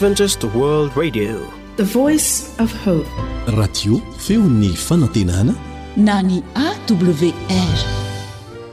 Adventist World Radio, the voice of hope. Radio feony fanantenana na ny AWR.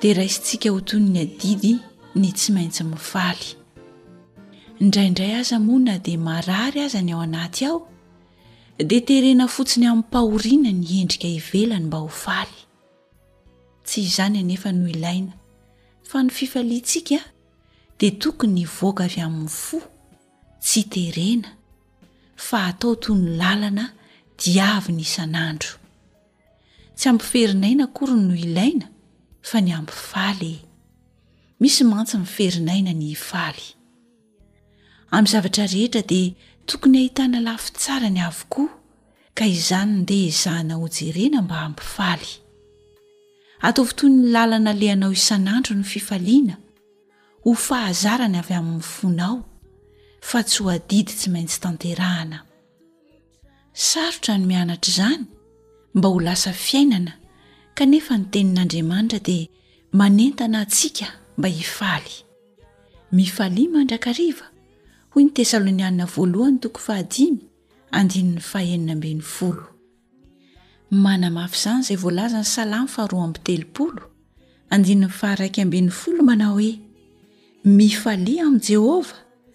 dia raisintsika ho toy ny adidy ny tsy maintsy mifaly indraindray aza moa na dia marary aza ny ao anaty ao dia terena fotsiny amim-pahoriana ny endrika ivelany mba ho faly tsy izany anefa no ilaina fa ny fifaliantsika dia tokony ny voaka avy amin'ny fo tsy terena fa atao toy ny lalana diaviny isan'andro Tsy ampiferin'aina akory no ilaina fa ny ampifaly e! Misy mantsy miferin'aina ny hifaly. Amin'ny zavatra rehetra dia tokony ahitana lafitsarany avokoa ka izany ndeha ezahana hojerena mba hampifaly. Ataovy toy ny lalana alehanao isan'andro ny fifaliana, ho fahazarana avy amin'ny fonao fa tsy ho adidy tsy maintsy tanterahana. Sarotra ny mianatra izany mba ho lasa fiainana kanefa ny tenin'Andriamanitra dia manentana antsika mba hifaly. Mifalia mandrakariva, hoy ny Tesaloniana voalohany toko fahadimy andininy fahenina ambin'ny folo. Manamafy izany izay voalazan'ny salamo faharoa amby telopolo andininy faharaika ambin'ny folo manao hoe mifalia amin'i Jehovah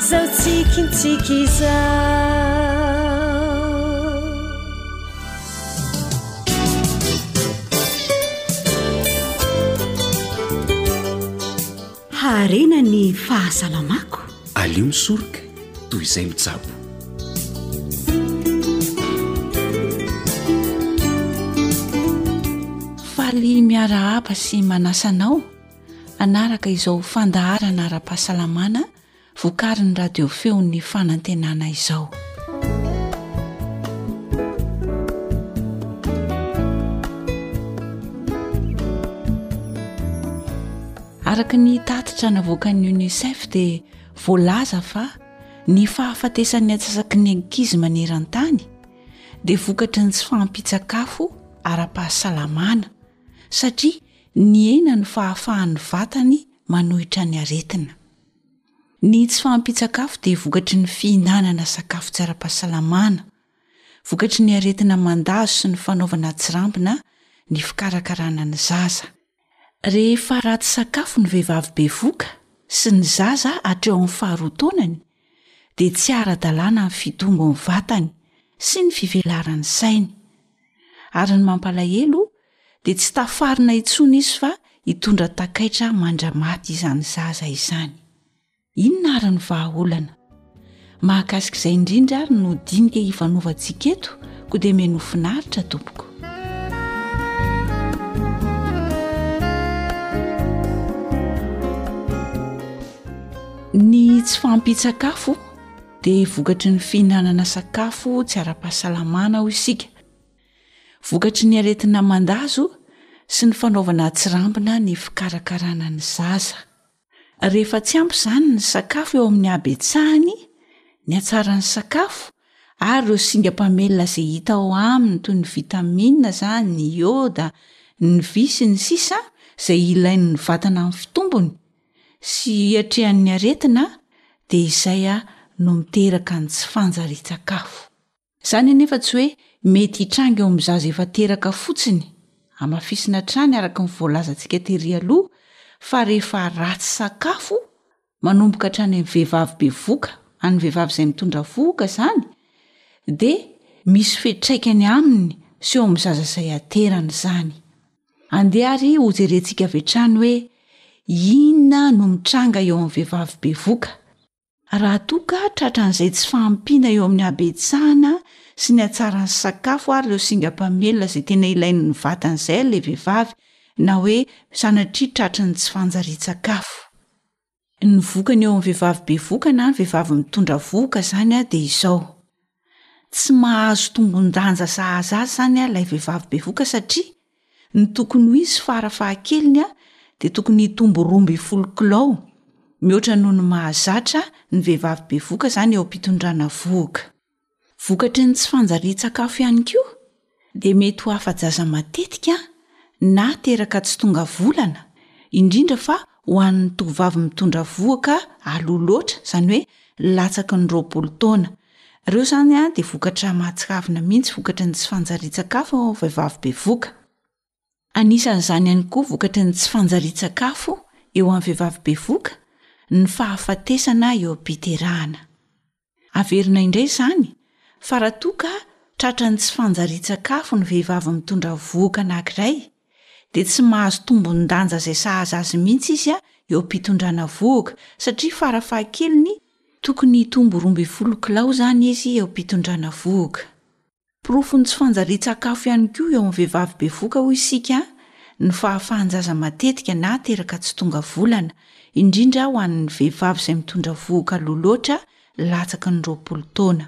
Zao tsikintsiky izao-Harena ny fahasalamako. Aleo misoroka toy izay mitsabo. Faly miarahaba sy manasa anao hanaraka izao fandaharana ara-pahasalamana vokarin'ny radio feon'ny fanantenana izao. Araka ny tatitra navoakan'ny UNICEF dia voalaza fa ny fahafatesan'ny atsasaky ny ankizy maneran-tany dia vokatry ny tsy fahampian-tsakafo ara-pahasalamana satria nihena ny fahafahan'ny vatany manohitra ny aretina. Ny tsy fahampian-tsakafo dia vokatry ny fihinanana sakafo tsy ara-pahasalamana, vokatry ny aretina mandazo sy ny fanaovana an-tsirambina ny fikarakarana ny zaza. Rehefa ratsy sakafo ny vehivavy bevoka sy ny zaza hatreo amin'ny faharoa taonany dia tsy ara-dalàna ny fitomboan'ny vatany sy ny fivelaran'ny sainy. Ary ny mampalahelo dia tsy tafarina intsony izy fa hitondra takaitra mandramaty izany zaza izany. Inona ary ny vahaolana? Mahakasika izay indrindra ary no dinika hifanaovantsika eto koa dia menoa finaritra tompoko. Ny tsy fahampian-tsakafo dia vokatry ny fihinanana sakafo tsy ara-pahasalamana ho isika. Vokatry ny aretina mandazo sy ny fanaovana atsirambina ny fikarakarana ny zaza. Rehefa tsy ampy izany ny sakafo eo amin'ny habetsahany, ny hatsaran'ny sakafo ary ireo singa mpamelona izay hita ao aminy toy ny vitamina izany, ny ioda, ny vy sy ny sisa izay ilain'ny vatana amin'ny fitombony sy hiatrehan'ny aretina dia izay no miteraka ny tsy fanjarian-tsakafo. Izany anefa tsy hoe mety hitranga eo amin'ny zaza efa teraka fotsiny, hamafisina hatrany araka ny voalazantsika tery aloha fa rehefa ratsy sakafo, manomboka hatrany amin'ny vehivavy bevoka, an'ny vehivavy izay mitondra vohoka izany, dia misy fiatraikany aminy sy eo amin'ny zaza izay haterany izany. Andeha ary hojerentsika avy hatrany hoe inona no mitranga eo amin'ny vehivavy bevoka. Raha toa ka tratran'izay tsy fahampiana eo amin'ny habetsahana sy ny hatsaran'ny sakafo ary ireo singa mpamelona izay tena ilain'ny vatany izay ilay vehivavy na hoe sanatria tratry ny tsy fanjarian-tsakafo. Ny vokany eo amin'ny vehivavy bevoka na ny vehivavy mitondra vohoka izany dia izao. Tsy mahazo tombon-danja sahaza azy izany ilay vehivavy bevoka satria ny tokony ho izy fara fahakeliny dia tokony hitombo roa ambin'ny folo kilao, mihoatra noho ny mahazatra ny vehivavy bevoka izany eo am-pitondrana vohoka. Vokatry ny tsy fanjarian-tsakafo ihany koa dia mety ho afa-jaza matetika na teraka tsy tonga volana, indrindra fa ho an'ny tovovavy mitondra vohoka aloha loatra, izany hoe latsaky ny roapolo taona. Ireo izany dia vokatra mahatsiravina mihitsy vokatry ny tsy fanjarian-tsakafo vehivavy bevoka. Anisan'izany ihany koa vokatry ny tsy fanjarian-tsakafo eo amin'ny vehivavy bevoka ny fahafatesana eo am-piterahana. Averina indray izany fa raha toa ka tratra ny tsy fanjarian-tsakafo ny vehivavy mitondra vohoka anankiray, dia tsy mahazo tombon-danja izay sahaza azy mihitsy izy eo am-pitondrana vohoka satria fara fahakeliny tokony hitombo roa ambin'ny folo kilao izany izy eo am-pitondrana vohoka. Porofon'ny tsy fanjarian-tsakafo ihany koa eo amin'ny vehivavy bevoka hoy isika ny fahafahan-jaza matetika na teraka tsy tonga volana, indrindra ho an'ny vehivavy izay mitondra vohoka aloha loatra latsaky ny roapolo taona.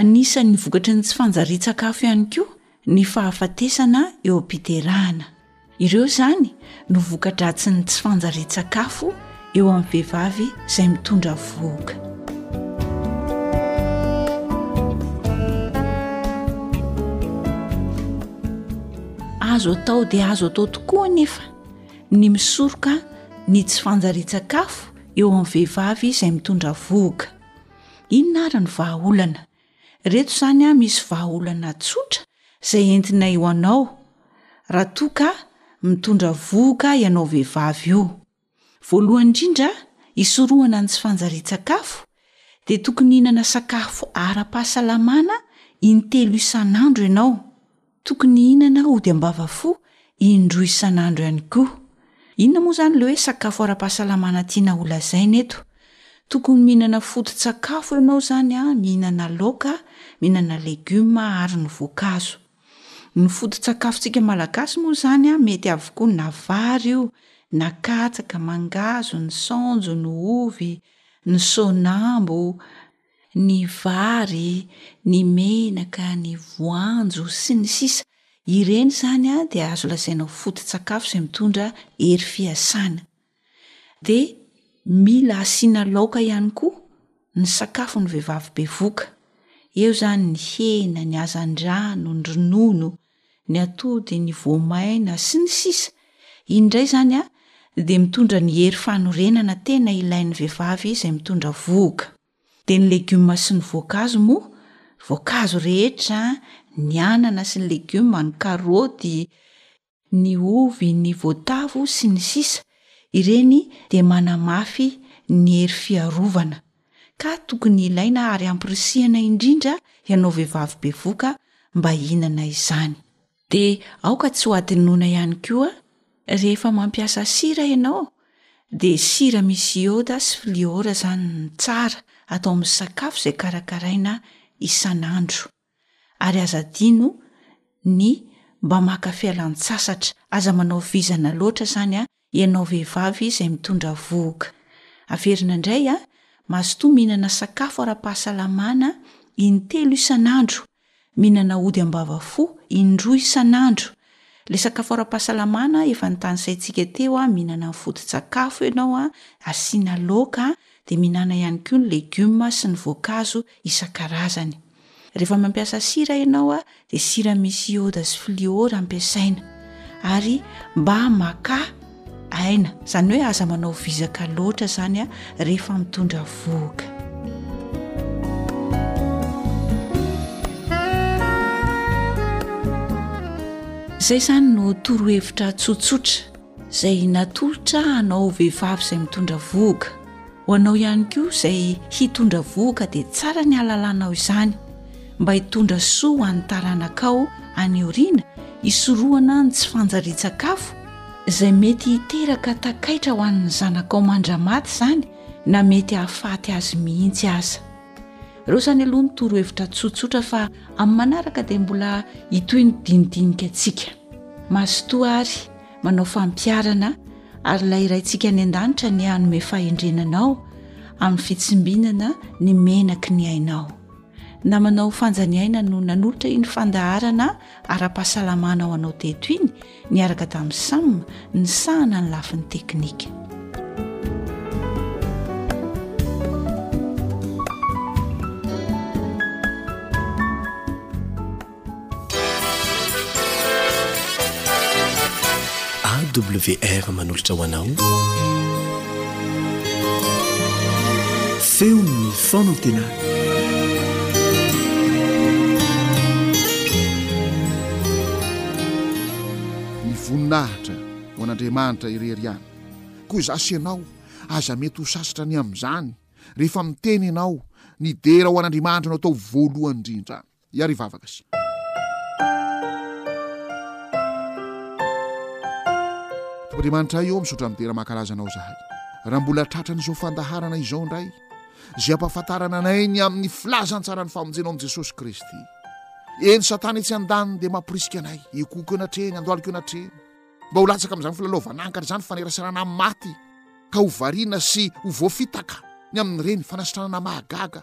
Anisan'ny vokatry ny tsy fanjarian-tsakafo ihany koa ny fahafatesana eo am-piterahana. Ireo izany no vokadratsin'ny tsy fanjarian-tsakafo eo amin'ny vehivavy izay mitondra vohoka. Azo atao dia azo atao tokoa anefa ny misoroka ny tsy fanjarian-tsakafo eo amin'ny vehivavy izay mitondra vohoka. Inona ary ny vahaolana? Ireto izany misy vahaolana tsotra izay entinay ho anao raha toa ka mitondra vohoka ianao vehivavy io. Voalohany indrindra, hisorohana ny tsy fanjarian-tsakafo dia tokony hihinana sakafo ara-pahasalamana intelo isan'andro ianao. Tokony hihinana ody am-bava fo indroa isan'andro ihany koa. Inona moa izany ilay hoe sakafo ara-pahasalamana tiana holazaina eto? Tokony mihinana foto-tsakafo ianao izany, mihinana laoka, mihinana legioma ary ny voankazo. Ny foto-tsakafontsika malagasy moa izany mety avokoa na vary io, na katsaka, mangahazo, ny saonjo, ny ovy, ny soanambo, ny vary, ny menaka, ny voanjo, sy ny sisa Ireny izany dia azo lazaina ho foto-tsakafo izay mitondra hery fiasana. Dia mila asiana laoka ihany koa ny sakafon'ny vehivavy bevoka. Eo izany ny hena, ny hazandrano, ny ronono, ny atody, ny voamaina, sy ny sisa Iny indray izany an, dia mitondra ny hery fanorenana tena ilain'ny vehivavy izay mitondra vohoka. Dia ny legioma sy ny voankazo moa, voankazo rehetra, ny anana sy ny legioma, ny karaoty, ny ovy, ny voatavo, sy ny sisa Ireny dia manamafy ny hery fiarovana. ka tokony ilaina ary ampirisihana indrindra ianao vehivavy bevoka mba hihinana izany. Dia aoka tsy ho hadinoina ihany koa rehefa mampiasa sira ianao dia sira misy ioda sy fliora izany no tsara atao amin'ny sakafo izay karakaraina isan'andro. Ary aza adino ny mba maka fialan-tsasatra, aza manao vizana loatra izany an, ianao vehivavy izay mitondra vohoka. Averina indray an, mazotoa mihinana sakafo ara-pahasalamana in-telo isan'andro, mihinana ody am-bava fo in-droa isan'andro. Ilay sakafo ara-pahasalamana efa notanisaintsika teo an, mihinana ny foto-tsakafo ianao an, asiana laoka an, dia mihinana ihany koa ny legioma sy ny voankazo isan-karazany. Rehefa mampiasa sira ianao dia sira misy ioda sy fluor ampiasaina ary mba makà aina, izany hoe aza manao vizaka loatra izany rehefa mitondra vohoka. Izay izany no torohevitra tsotsotra izay natolotra anao vehivavy izay mitondra vohoka. Ho anao ihany koa izay hitondra vohoka dia tsara ny halalanao izany mba hitondra soa ho an'ny taranakao any aoriana hisorohana ny tsy fanjarian-tsakafo izay mety hiteraka takaitra ho an'ny zanakao mandramaty izany na mety hahafaty azy mihitsy aza. Ireo izany aloha ny torohevitra tsotsotra fa amin'ny manaraka dia mbola hitohy ny dinidinika antsika. Mazotoa ary. manao fampiarana ary ilay raintsika any an-danitra ny hanome fahendrenanao amin'ny fitsimbinana ny menaky ny ainao na manao fanjany aina no nanolotra iny fandaharana ara-pahasalamana ao anao teto iny niaraka tamin'ny sam ny sahana ny lafin'ny teknika awr manolotra ho anao feon'ny fonantena ny voninahitra ho an'andriamanitra irery ihany koa izaho sy ianao aza mety ho sasatra ny amin'izany rehefa miteny ianao ny dera ho an'andriamanitra no atao voalohany indrindra any Hiary hivavaka sy. Tompoandriamanitra ahy ô misaotra midera mankalaza anao zahay raha mbola tratran'izao fandaharana izao indray zay ampahafantarana anay ny amin'ny filazantsara ny famonjenao amin'i Jesosy Kristy eny satana etsy an-daniny dia mamporisika anay hikoko eo natrehiny andohaliko eo natrehiny mba ho latsaka amin'izany filalaovanankana izany fanerasarana amin'ny maty ka ho variana sy ho voafitaka ny amin'ny reny fanasitranana mahagaga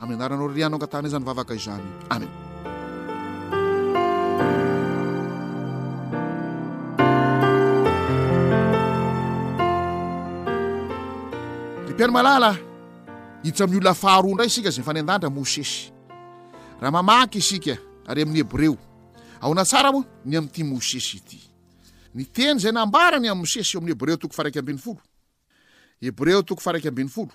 Amin'ny anaranao ry Ria no angatahana izany vavaka izany. Amen. Mpiaino malala, hiditra amin'ny olona faharoa indray isika izay fanendandra Mosesy. Raha mamaky isika ary amin'ny Hebreo, aona tsara moa ny amin'ity Mosesy ity. Ny teny izay nambarany amin'ny Mosesy eo amin'ny Hebreo toko faraika ambin'ny folo. Hebreo toko faraika ambin'ny folo.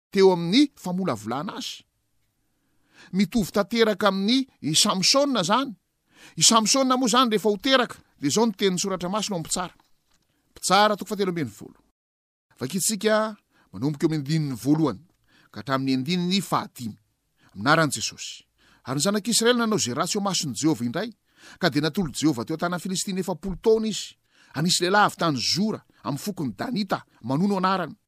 teo amin'ny famolavolana azy. Mitovy tanteraka amin'ny i Samsona izany. I Samsona moa izany rehefa ho teraka dia izao ny tenin'ny soratra masina ao amin'ny Mpitsara. Mpitsara toko fahatelo ambin'ny folo. Vakintsika manomboka eo amin'ny andininy voalohany ka hatramin'ny andininy fahadimy. Amin'ny anaran'i Jesosy. Ary ny zanak'Israely nanao izay ratsy eo mason'i Jehovah indray, ka dia natolotry Jehovah teo an-tanan'ny Filistina efapolo taona izy. Anisy lehilahy avy tany Zora, amin'ny fokon'i Danita, Manoa no anarany.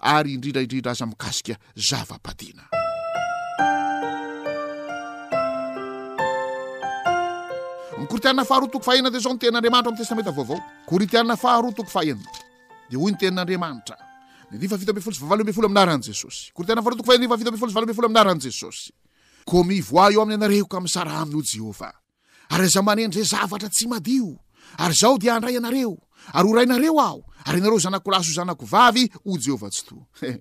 ary indrindra indrindra aza mikasika zava-padina. Ny Korintiana faharoa toko fahenina dia izao ny tenin'Andriamanitra amin'ny Testamenta Vaovao. Korintiana faharoa toko fahenina dia hoy ny tenin'Andriamanitra. Ny andininy fahafito ambin'ny folo sy fahavalo ambin'ny folo amin'ny anaran'i Jesosy. Korintiana faharoa toko fahenina andininy fahafito ambin'ny folo sy valo ambin'ny folo amin'ny anaran'i Jesosy. Koa mivoaha eo aminy ianareo ka misaraha aminy, hoy Jehovah. ary aza manendre zavatra tsy madio, ary izaho dia handray anareo, ary ho rainareo aho, ary ianareo zanako lahy sy ho zanako vavy, hoy Jehovah Tsitoha. He!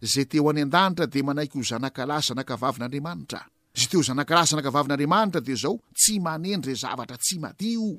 Izay te ho any an-danitra dia manaiky ho zanaka lahy sy zanaka vavin'Andriamanitra. Izay te ho zanaka lahy sy zanaka vavin'Andriamanitra dia izao, tsy manendre zavatra tsy madio.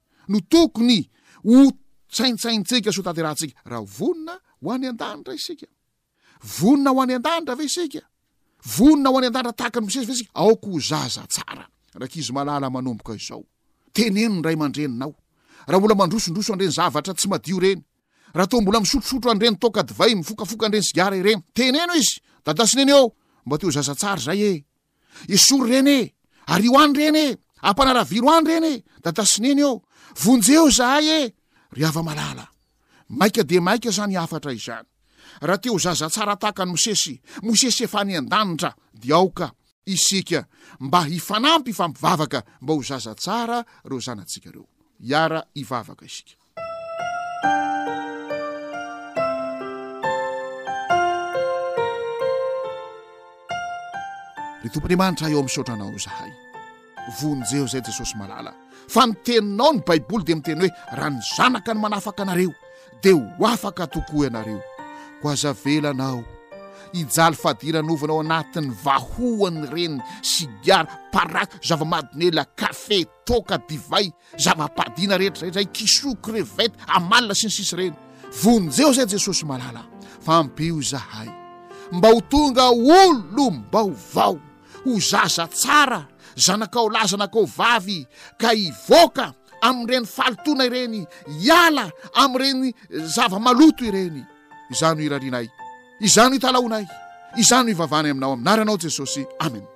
no tokony ho saintsaintsika sy ho tanterahantsika raha vonona ho any an-danitra isika. Vonona ho any an-danitra ve isika? Vonona ho any an-danitra tahaka an'i Mosesy ve isika? Aoka ho zaza tsara, rankizy malala manomboka izao. Teneno ny ray aman-dreninao raha mbola mandrosondroso an'ireny zavatra tsy madio ireny, raha toa mbola misotrosotro an'ireny toaka divay, mifokafoka an'ireny sigara ireny. Teneno izy, Dada sy Neny ô, mba te ho zaza tsara izahay ee. Esory reny e! Ario any reny e! Ampanaraviro any reny e! Dada sy neny ô! Vonjeo zahay e! Ry hava-malala! Maika dia maika izany hafatra izany. Raha te ho zaza tsara tahaka an'i Mosesy, Mosesy efa any an-danitra, dia aoka isika mba hifanampy hifampivavaka mba ho zaza tsara ireo zanatsika ireo. Hiara-hivavaka isika. Ry Tompon'Imanitra eo misaotra Anao izahay. Vonjeo izay Jesosy malala. Fa ny teninao ny Baiboly dia miteny hoe raha ny zanaka no manafaka anareo dia ho afaka tokoa ianareo. Ko aza velanao hijaly fadirana ovana ao anatin'ny vahoan'ny reny, sigara, paraky, zava-madonela, kafe, toaka, divay, zava-padina rehetra izay, izay kisoa, crevette, amalona sy ny sisa ireny. Vonjeo izay Jesosy malala, fa ampio izahay mba ho tonga olom-baovao, ho zaza tsara, zanakao lahy, zanakao vavy, ka hivoaka amin'ireny falitona ireny, hiala amin'ireny zava-maloto ireny. Izany no irarianay, izany no italaonay, izany no ivavany aminao, amin'aranao Jesosy. Amen.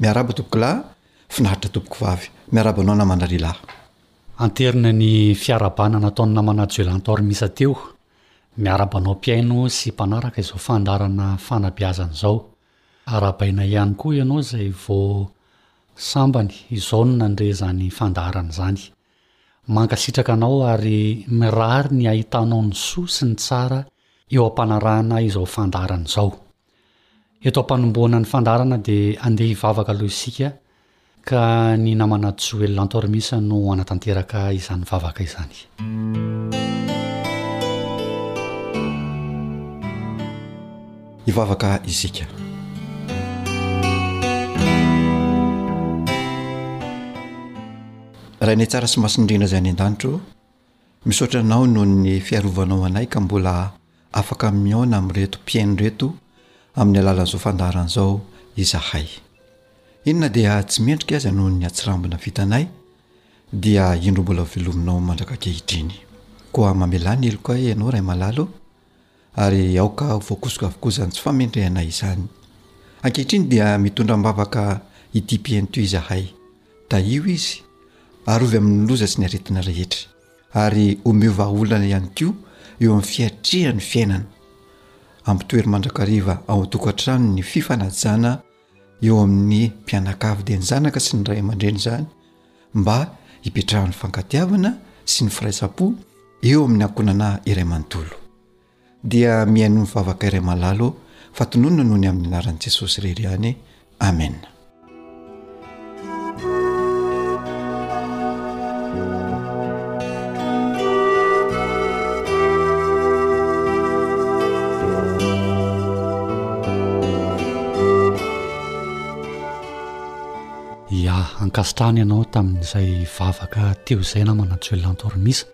Miarahaba tompokolahy, finaritra tompokovavy. Miarahaba anao namana lehilahy. Anterina ny fiarahabana nataon'ny namana Joelin Tormisa teo. Miarahaba anao mpihaino sy mpanaraka izao fandaharana fanabeazana izao. Arahabaina ihany koa ianao izay vao sambany izao no nandre izany fandaharana izany. Mankasitraka anao ary mirary ny hahitanao ny soa sy ny tsara eo am-panarahana izao fandaharana izao. Eto am-panombohana ny fandaharana dia andeha hivavaka aloha isika ka ny namana Joel Lantormisa no hanatanteraka izany vavaka izany. Hivavaka isika. Rainay tsara sy masindrindra izay any an-danitro, Misaotra anao noho ny fiarovanao anay ka mbola afaka mihaona amin'ireto mpihaino ireto amin'ny alalan'izao fandaharana izao izahay. Iny na dia tsy mendrika aza noho ny hatsirambina vitanay dia indro mbola velominao mandrak'ankehitriny. Koa mamelà ny heloka ianao Raimalalo. Ary aoka ho voakosoka avokoa izany tsy famendrehana izany. Ankehitriny dia mitondra am-bavaka ity mpihaino ity izahay. Tahio izy, arovy amin'ny loza sy ny aretina rehetra, ary omeo vahaolana ihany koa eo amin'ny fiatrehany fiainana. Ampitoero mandrakariva ao an-tokantranony ny fifanajana eo amin'ny mpianakavy dia ny zanaka sy ny ray aman-dreny izany mba hipetrahan'ny fankatiavana sy ny firaisam-po eo amin'ny ankohonana iray manontolo dia mihaino ny vavaka iray malalo fa tononina noho ny amin'ny anaran'i Jesosy irery ihany amen ankasitrahana ianao tamin'izay vavaka teo izay namana joelina antoromisa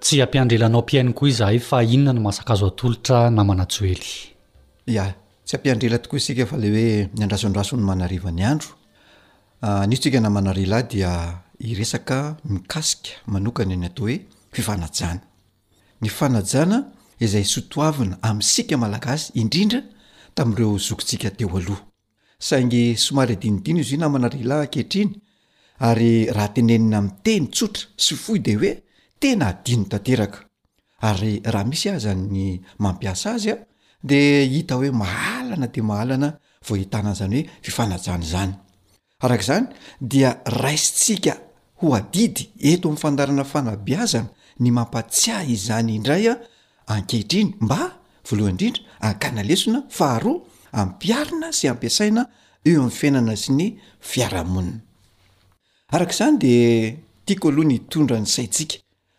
tsy ampiandrelanao mpihaino koa izahay fa inona no masaka azo atolotra namana joely ya Tsy ampiandrila tokoa isika fa le hoe miandrasondraso ny manariva ny andro. Anio tsika na manarila dia hiresaka mikasika manokana ny atao hoe fifanajana. Ny fanajana izay sotoavina amintsika malagasy indrindra tamin'ireo zokintsika teo aloha. Saingy somary adinodino izy io na manarila ankehitriny ary raha tenenina amin'ny teny tsotra sy fohy dia hoe tena adino tanteraka. Ary raha misy aza ny mampiasa azy a, dia hita hoe mahalana dia mahalana vao ahitana an'izany hoe fifanajana izany. Araka izany, dia raisintsika ho adidy eto amin'ny fandaharana fanabeazana ny mampatsiahy izany indray a, ankehitriny, mba, voalohany indrindra, hakana lesona, faharoa, hampiharina sy hampiasaina eo amin'ny fiainana sy ny fiarahamonina. Araka izany, dia tiako aloha ny hitondra ny saintsika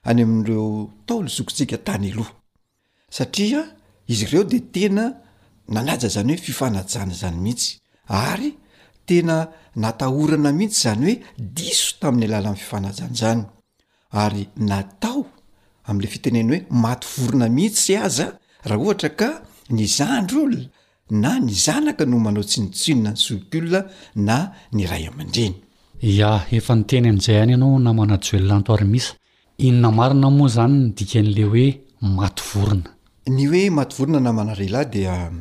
any amin'ireo ntaolo zokintsika tany aloha, satria izy ireo dia tena nanaja izany hoe fifanajana izany mihitsy ary tena natahorana mihitsy izany hoe diso tamin'ny alalan'ny fifanajana izany ary natao amin'ilay fiteneny hoe maty vorona mihitsy aza raha ohatra ka ny zandry olona na ny zanaka no manao tsinontsinona ny zokiolona na ny ray aman-dreny. Ia, efa niteny an'izay any ianao namana Joel Antoharimisa. Inona marina moa izany ny dikan'ilay hoe maty vorona? Ny hoe maty vorona namana Rila dia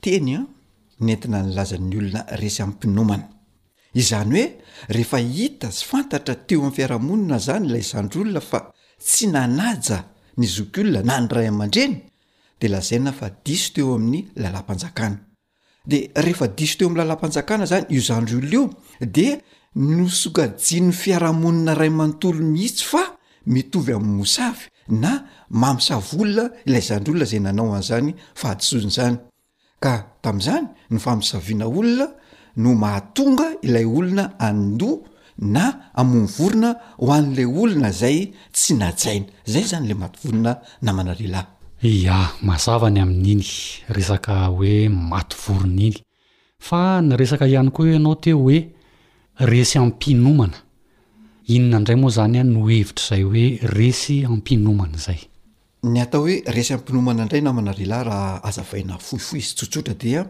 teny nentina nilaza ny olona resy am-pinomana. Izany hoe rehefa hita sy fantatra teo amin'ny fiarahamonina izany ilay zandry olona fa tsy nanaja ny zokiolona na ny ray aman-dreny dia lazaina fa diso teo amin'ny lalam-panjakana. Dia rehefa diso teo amin'ny lalam-panjakana izany io zandriola io dia nosokajian'ny fiarahamonina iray manontolo mihitsy fa mitovy amin'ny mosavy na mamosavy olona ilay zandriola izay nanao an'izany fahadisoana izany. Ka tamin'izany, ny famosaviana olona no mahatonga ilay olona handoa na hamono vorona ho an'ilay olona izay tsy najaina. Izay izany ilay maty vonona namana lehilahy. Ia, mazava ny amin'iny resaka hoe maty vorona iny. Fa niresaka ihany koa ianao teo hoe resy am-pinomana. Inona indray moa izany no hevitra izay hoe resy am-pinomana izay? Ny atao hoe resy am-pinomana indray namana ry lahy raha azavaina fohifohy sy tsotsotra dia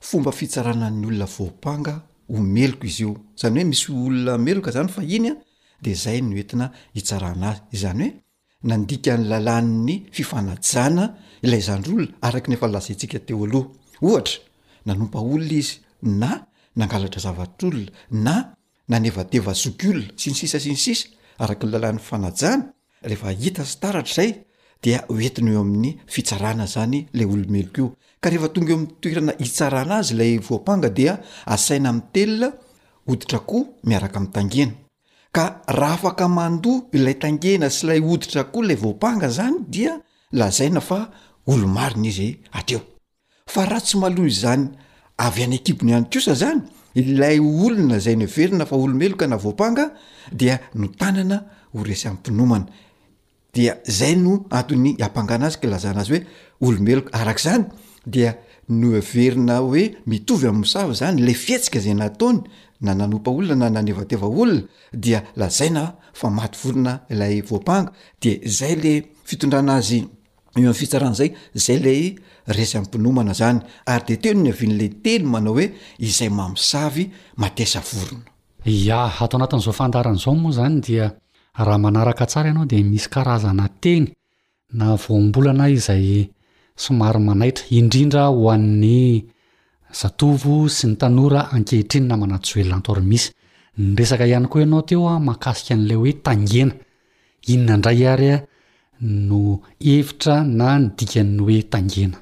fomba fitsarana ny olona voampanga ho meloka izy io. Izany hoe misy olona meloka izany fahiny dia izay no entina hitsarana azy. Izany hoe nandika ny lalàn'ny fifanajana ilay zandry olona araka ny efa lazaintsika teo aloha. Ohatra, nanompa olona izy na nangalatra zavatr'olona na nanevateva zokiolona sy ny sisa sy ny sisa araka ny lalàn'ny fifanajana Rehefa hita sy taratra izay dia ho entina eo amin'ny fitsarana izany ilay olomeloko io. Ka rehefa tonga eo amin'ny toerana hitsarana azy ilay voampanga dia asaina mitelina hoditr'akoho miaraka amin'ny tangena. Ka raha afaka mandoa ilay tangena sy ilay hoditr'akoho ilay voampanga izany dia lazaina fa olo-marina izy hatreo. fa raha tsy maloha izany avy any an-kibony ihany kosa zany ilay olona zay neverina fa olo-meloka na voampanga dia notanana ho resy ampinomana dia zay no antony ampangana azy kilazana azy hoe olo-meloka arak' izany dia noeverina hoe mitovy amin'ny mosavy zany le fihetsika zay nataony na nanompa olona na nanevateva olona dia lazaina fa maty vonona ilay voampanga de zay le fitondrana azy eo amin'ny fitsarana izay, izay ilay resy am-pinomana izany, ary dia teo no niavian'ilay teny manao hoe izay mamosavy matiasa vorona. Ia, ato anatin'izao fandaharana izao moa izany dia raha manaraka tsara ianao dia misy karazana teny na voambolana izay somary manaitra, indrindra ho an'ny zatovo sy ny tanora ankehitriny namana Joel Lantor Misy ny resaka ihany koa ianao teo mahakasika an'ilay hoe tangena, Inona indray ary no hevitra na ny dikan'ny hoe tangena?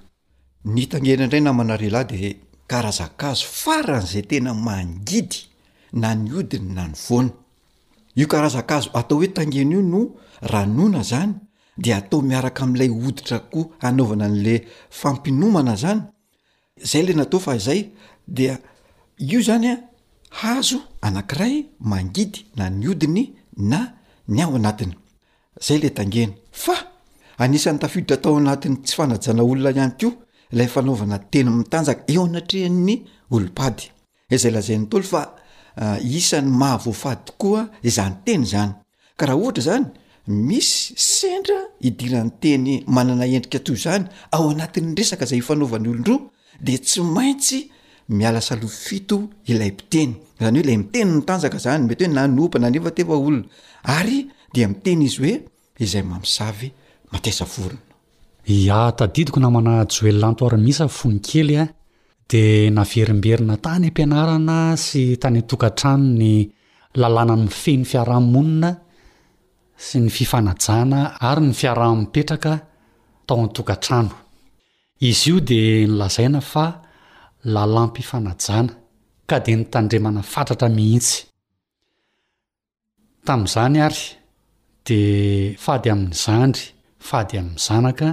Ny tangena indray namana ry lahy dia karazan-kazo faran'izay tena mangidy na ny hodiny na ny voany. Io karazan-kazo atao hoe tangena io no raha noana izany dia atao miaraka amin'ilay hoditra akoho hanaovana an'ilay fampinomana izany Zay le natao fa zay dia io zany a hazo anankiray mangidy na ny odiny na ny ao anatiny. Zay le tangena. Fa anisan'ny tafiditra tao anatin'ny tsy fanajana olona ihany koa ilay fanaovana teny mitanjaka eo anatrehan'ny olom-pady. Izay lazain'ny Ntaolo fa isan'ny maha voafady tokoa izany teny izany. Ka raha ohatra izany misy sendra idiran'ny teny manana endrika toy izany ao anatin'ny resaka izay ifanaovan'ny olon-droa dia tsy maintsy miala salofito ilay mpiteny. Izany hoe ilay miteny no tanjaka izany, mety hoe nanopa, nanefa teo fa olona. Ary dia miteny izy hoe. izay mamosavy matesa vorona. Ia tadidiko namana Joellanto Armisa fony kely a de naverimberina tany ampianarana sy tany an-tokantrano ny lalàna mifehy ny fiaraha-monina sy ny fifanajana ary ny fiaraha-mipetraka tao an-tokantrano. Izy io de nolazaina fa lalàm-pifanajana ka de nitandremana fatratra mihitsy. Tamin'izany àry, dia fady amin'ny zandry, fady amin'ny zanaka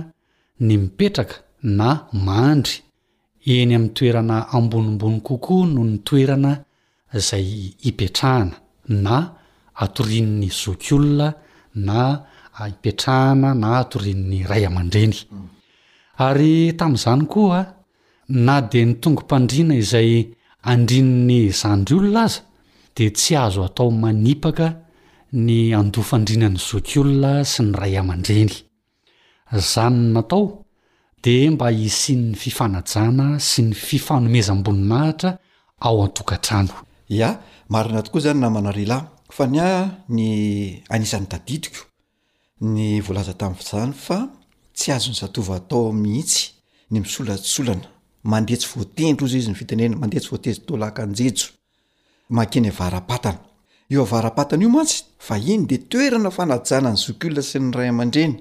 ny mipetraka na mandry eny amin'ny toerana ambonimbony kokoa noho ny toerana izay ipetrahana na atorian'ny zokiolona na ipetrahana na atorian'ny ray aman-dreny. Ary tamin'izany koa Na dia ny tongom-pandriana izay andrian'ny zandry olona aza dia tsy azo atao manipaka ny andoha-fandrianan'ny zoky olona sy ny ray aman-dreny. Zany no natao dia mba hisian'ny fifanajana sy ny fifanomezam-boninahitra ao an-tokantrano. Ya, marina tokoa izany namana Rila, fa ny ahy ny anisan'ny tadidiko Ny voalaza tamin'izany fa tsy azon'ny zatovo atao mihitsy ny misolatsolana, mandeha tsy voatendry hozy izy ny fitenenana, mandeha tsy voatendry toa laka an-jejo mankeny avara-patana. Io avara-patana io mantsy vahiny de toerana fanajana ny zokiolona sy ny ray aman-dreny.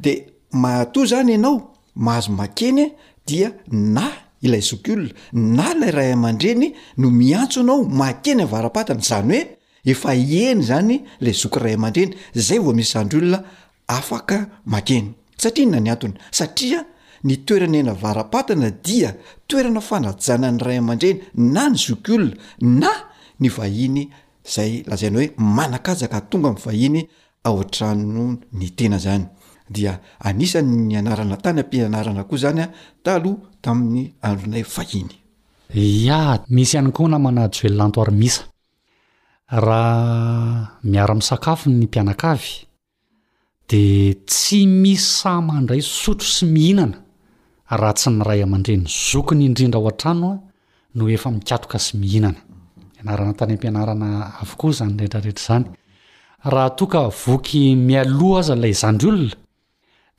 De matoa zany ianao mahazo mankeny dia na ilay zokiolona na ilay ray aman-dreny no miantso anao mankeny avara-patana, zany hoe efa eny izany ilay zoky ray aman-dreny, izay vao misy zandry olona afaka makeny. Satria inona ny antony? Satria ny toerana eny Avarampatana dia toerana fanajana ny ray aman-dreny na ny zoky olona na ny vahiny izay lazaina hoe manan-kajaka tonga mivahiny ao an-trano ny tena izany. Dia anisan' ny anarana tany am-pianarana koa izany taloha tamin'ny andronay fahiny. Iah, misy ihany koa namana Joel Lanto Armisa. Raha miara-misakafo ny mpianakavy dia tsy misy sahy mandray sotro sy mihinana raha tsy ny ray aman-dreny zokiny indrindra ao an-trano no efa mikatoka sy mihinana. Ianarana tany am-pianarana avokoa izany rehetra rehetra izany. Raha toa ka voky mialoha aza ilay zandry olona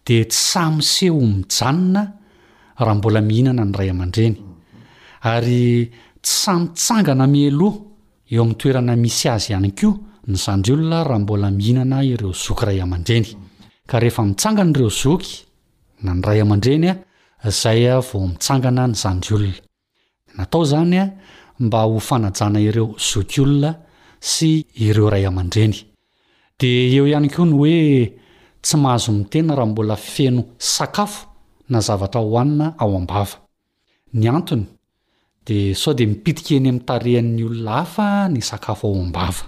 dia tsy sahy miseho ho mijanona raha mbola mihinana ny ray aman-dreny, ary tsy sahy mitsangana mialoha eo amin'ny toerana misy azy ihany koa ny zandriolona raha mbola mihinana ireo zoky ray aman-dreny, ka rehefa mitsangana ireo zoky na ny ray aman-dreny izay vao mitsangana ny zandriolona. Natao izany mba ho fanajana ireo zokiolona sy ireo ray aman-dreny. Dia eo ihany koa ny hoe tsy mahazo miteny raha mbola feno sakafo na zavatra hohanina ao am-bava. Ny antony dia sao dia mipitika eny amin'ny tarehin'ny olona hafa ny sakafo ao am-bava.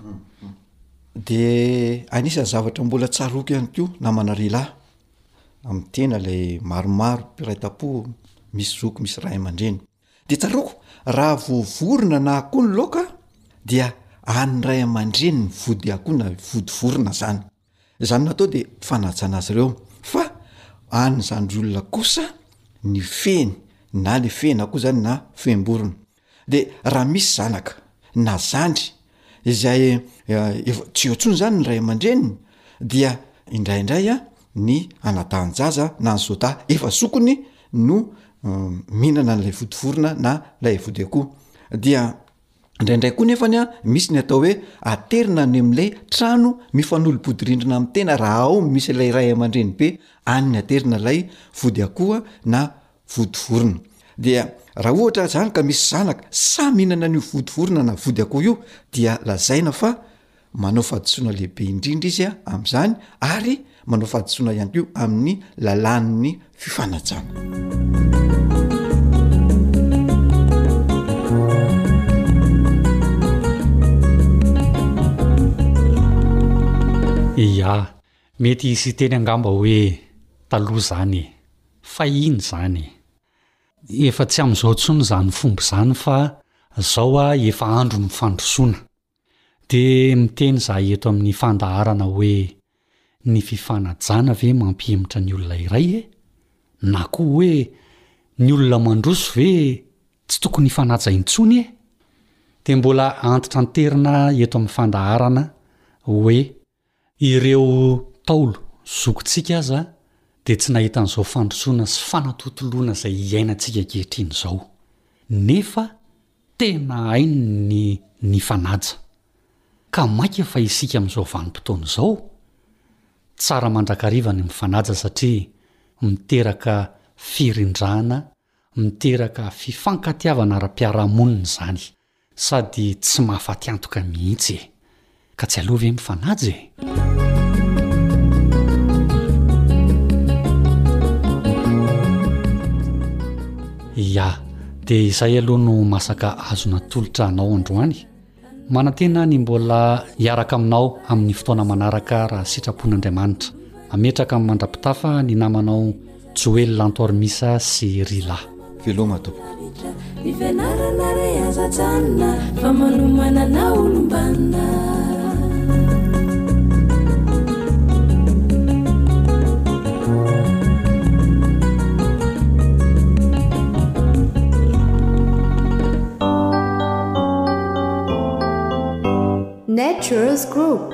Dia anisan'ny zavatra mbola tsaroako ihany koa namana ry lahy. amin'ny tena ilay maromaro mpiray tam-po misy zoky misy ray aman-dreny. De tsaroako raha vao vorona na akoho ny laoka dia an'ny ray aman-dreny ny vody akoho na vody vorona zany. Zany natao de fanajana azy ireo fa an'ny zandry olona kosa ny feny na le feny akoho zany na fehim-borona. Dia raha misy zanaka na zandry izay efa tsy eo tsony zany ny ray aman-dreniny dia indraindray a ny anadahin-jaza na ny zodahy efa zokony no mihinana an'ilay vody vorona na lay vody akoho dia indraindray koa nefany a misy ny atao hoe aterina any am'lay trano mifanolo-bodirindrina amy tena raha ao misy ilay ray aman-dreny be any ny aterina lay vody akoho na vodivorona. Dia raha ohatra ary zany ka misy zanaka sahy mihinana an'io vodivorona na vody akoho io dia lazaina fa manao fahadisoana lehibe indrindra izy am'zany ary manao fahadisoana ihany ko amin'ny lalàn'ny fifanajana. Ia, Mety hisy hiteny angamba hoe taloha izany e! Fahiny izany e! Efa tsy amin'izao intsony izany fomba izany fa izao efa andron'ny fandrosoana. Dia miteny izahay eto amin'ny fandaharana hoe ny fifanajana ve mampihemotra ny olona iray e? Na koa hoe ny olona mandroso ve tsy tokony hifanaja intsony e? Dia mbola antitranterina eto amin'ny fandaharana hoe Ireo Ntaolo zokintsika aza dia tsy nahita an'izao fandrosoana sy fanatontoloana izay iainantsika ankehitriny izao, nefa tena hainy ny nifanaja. Ka maika fa isika amin'izao vanim-potoana izao? Tsara mandrakariva ny mifanaja satria miteraka firindrana, miteraka fifankatiavana ara-piarahamonina izany. Sady tsy mahafaty antoka mihitsy e! Ka tsy aleo ve mifanaja e! Ia, dia izay aloha no masaka azo natolotra anao androany. Manantena aho ny mbola hiaraka aminao amin'ny fotoana manaraka raha sitrapon'Andriamanitra. Mametraka amin'ny mandra-pitafa ny namanao Joel Lantor Misa sy Rila. Veloma tompoko. Ny fianarana re aza ajanona fa manomana na olombanona. Nature's Group.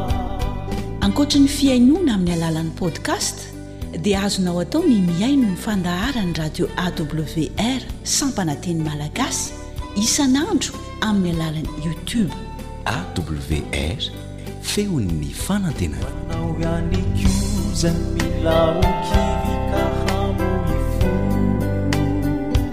Ankoatra ny fihainoana amin'ny alalan'ny podcast dia azonao atao ny mihaino ny fandaharan'ny radio AWR sampana teny malagasy isan'andro amin'ny alalan'ny YouTube. AWR, feon'ny fanantenana.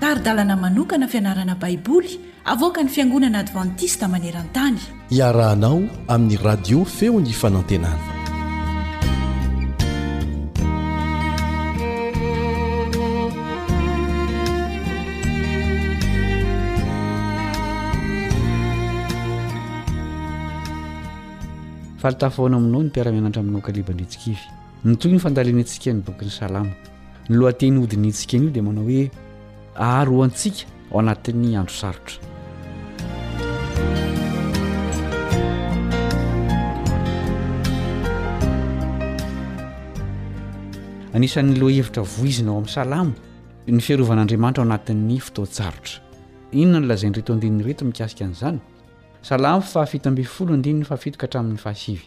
Tari-dalana manokana fianarana Baiboly avoakan'ny Fiangonana Advantista maneran-tany. Iarahanao amin'ny Radio Feon'ny Fanantenana. Falitafy foana aminao ny mpiara-mianatra aminao Kaliba Andritsikivy. Mitohy ny fandalinantsika ny bokin'ny Salamo. Ny lohateny hodinihintsika anio dia manao hoe Aro antsika ao anatin'ny andro sarotra. Anisan'ny lohahevitra voizina ao amin'ny Salamo ny fiarovan'Andriamanitra ao anatin'ny fotoan-tsarotra. Inona no lazain'ireto andininy ireto mikasika an'izany? Salamo fahafito ambin'ny folo andininy fahafito ka hatramin'ny fahasivy.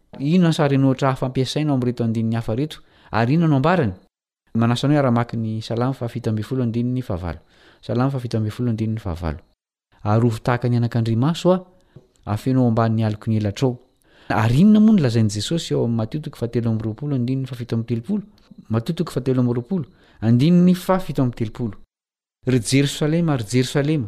Inona ny sarinohitra hafa ampiasaina ao amin'ireto andininy hafa ireto, ary inona no ambarany? Manasa anao hiara-mamaky ny Salamo fahafito ambin'ny folo andininy fahavalo. Salamo fahafito ambin'ny folo andininy fahavalo. Arovy tahaka ny anakandrimaso aho, afeno ao ambanin'ny aloky ny elatrao. Ary inona moa no lazain'i Jesosy ao amin'ny Matio toko fahatelo amby roapolo andininy fahafito amby telopolo? Matio toko fahatelo amby roapolo, andininy fahafito amby telopolo. Ry Jerosalema, ry Jerosalema,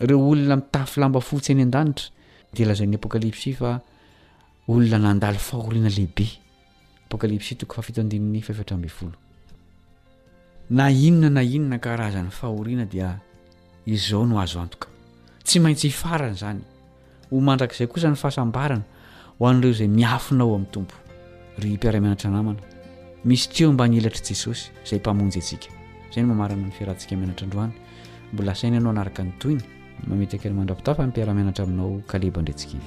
Ireo olona mitafy lamba fotsy any an-danitra dia lazain'ny Apokalypsy fa olona nandalo fahoriana lehibe. Apokalypsy toko fahafito andininy fahefatra ambin'ny folo. Na inona na inona karazan'ny fahoriana dia izao no azo antoka, tsy maintsy hifarana izany Ho mandrakizay kosa ny fahasambarana ho an'ireo izay miafina ao amin'ny Tompo. Ry mpiara-mianatra namana, misy teo ambany elatr'i Jesosy, izay Mpamonjy antsika. Izay no mamarana ny fiarahantsika mianatra androany. Mbola asaina ianao hanaraka ny tohiny. Mamitaka ny mandra-pitafa ny mpiara-mianatra aminao Kaleba Andriantsikivy.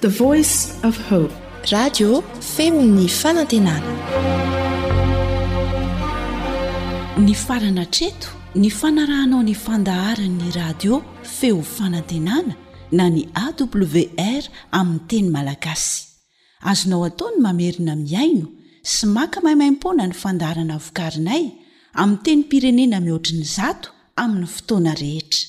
The Voice of Hope. Radio feon'ny fanantenana. Nifarana hatreto ny fanarahanao ny fandaharan'ny radio feo fanantenana na ny AWR amin'ny teny malagasy. Azonao atao ny mamerina mihaino sy maka maimaimpoana ny fandaharana vokarinay amin'ny tenim-pirenena mihoatry ny zato amin'ny fotoana rehetra.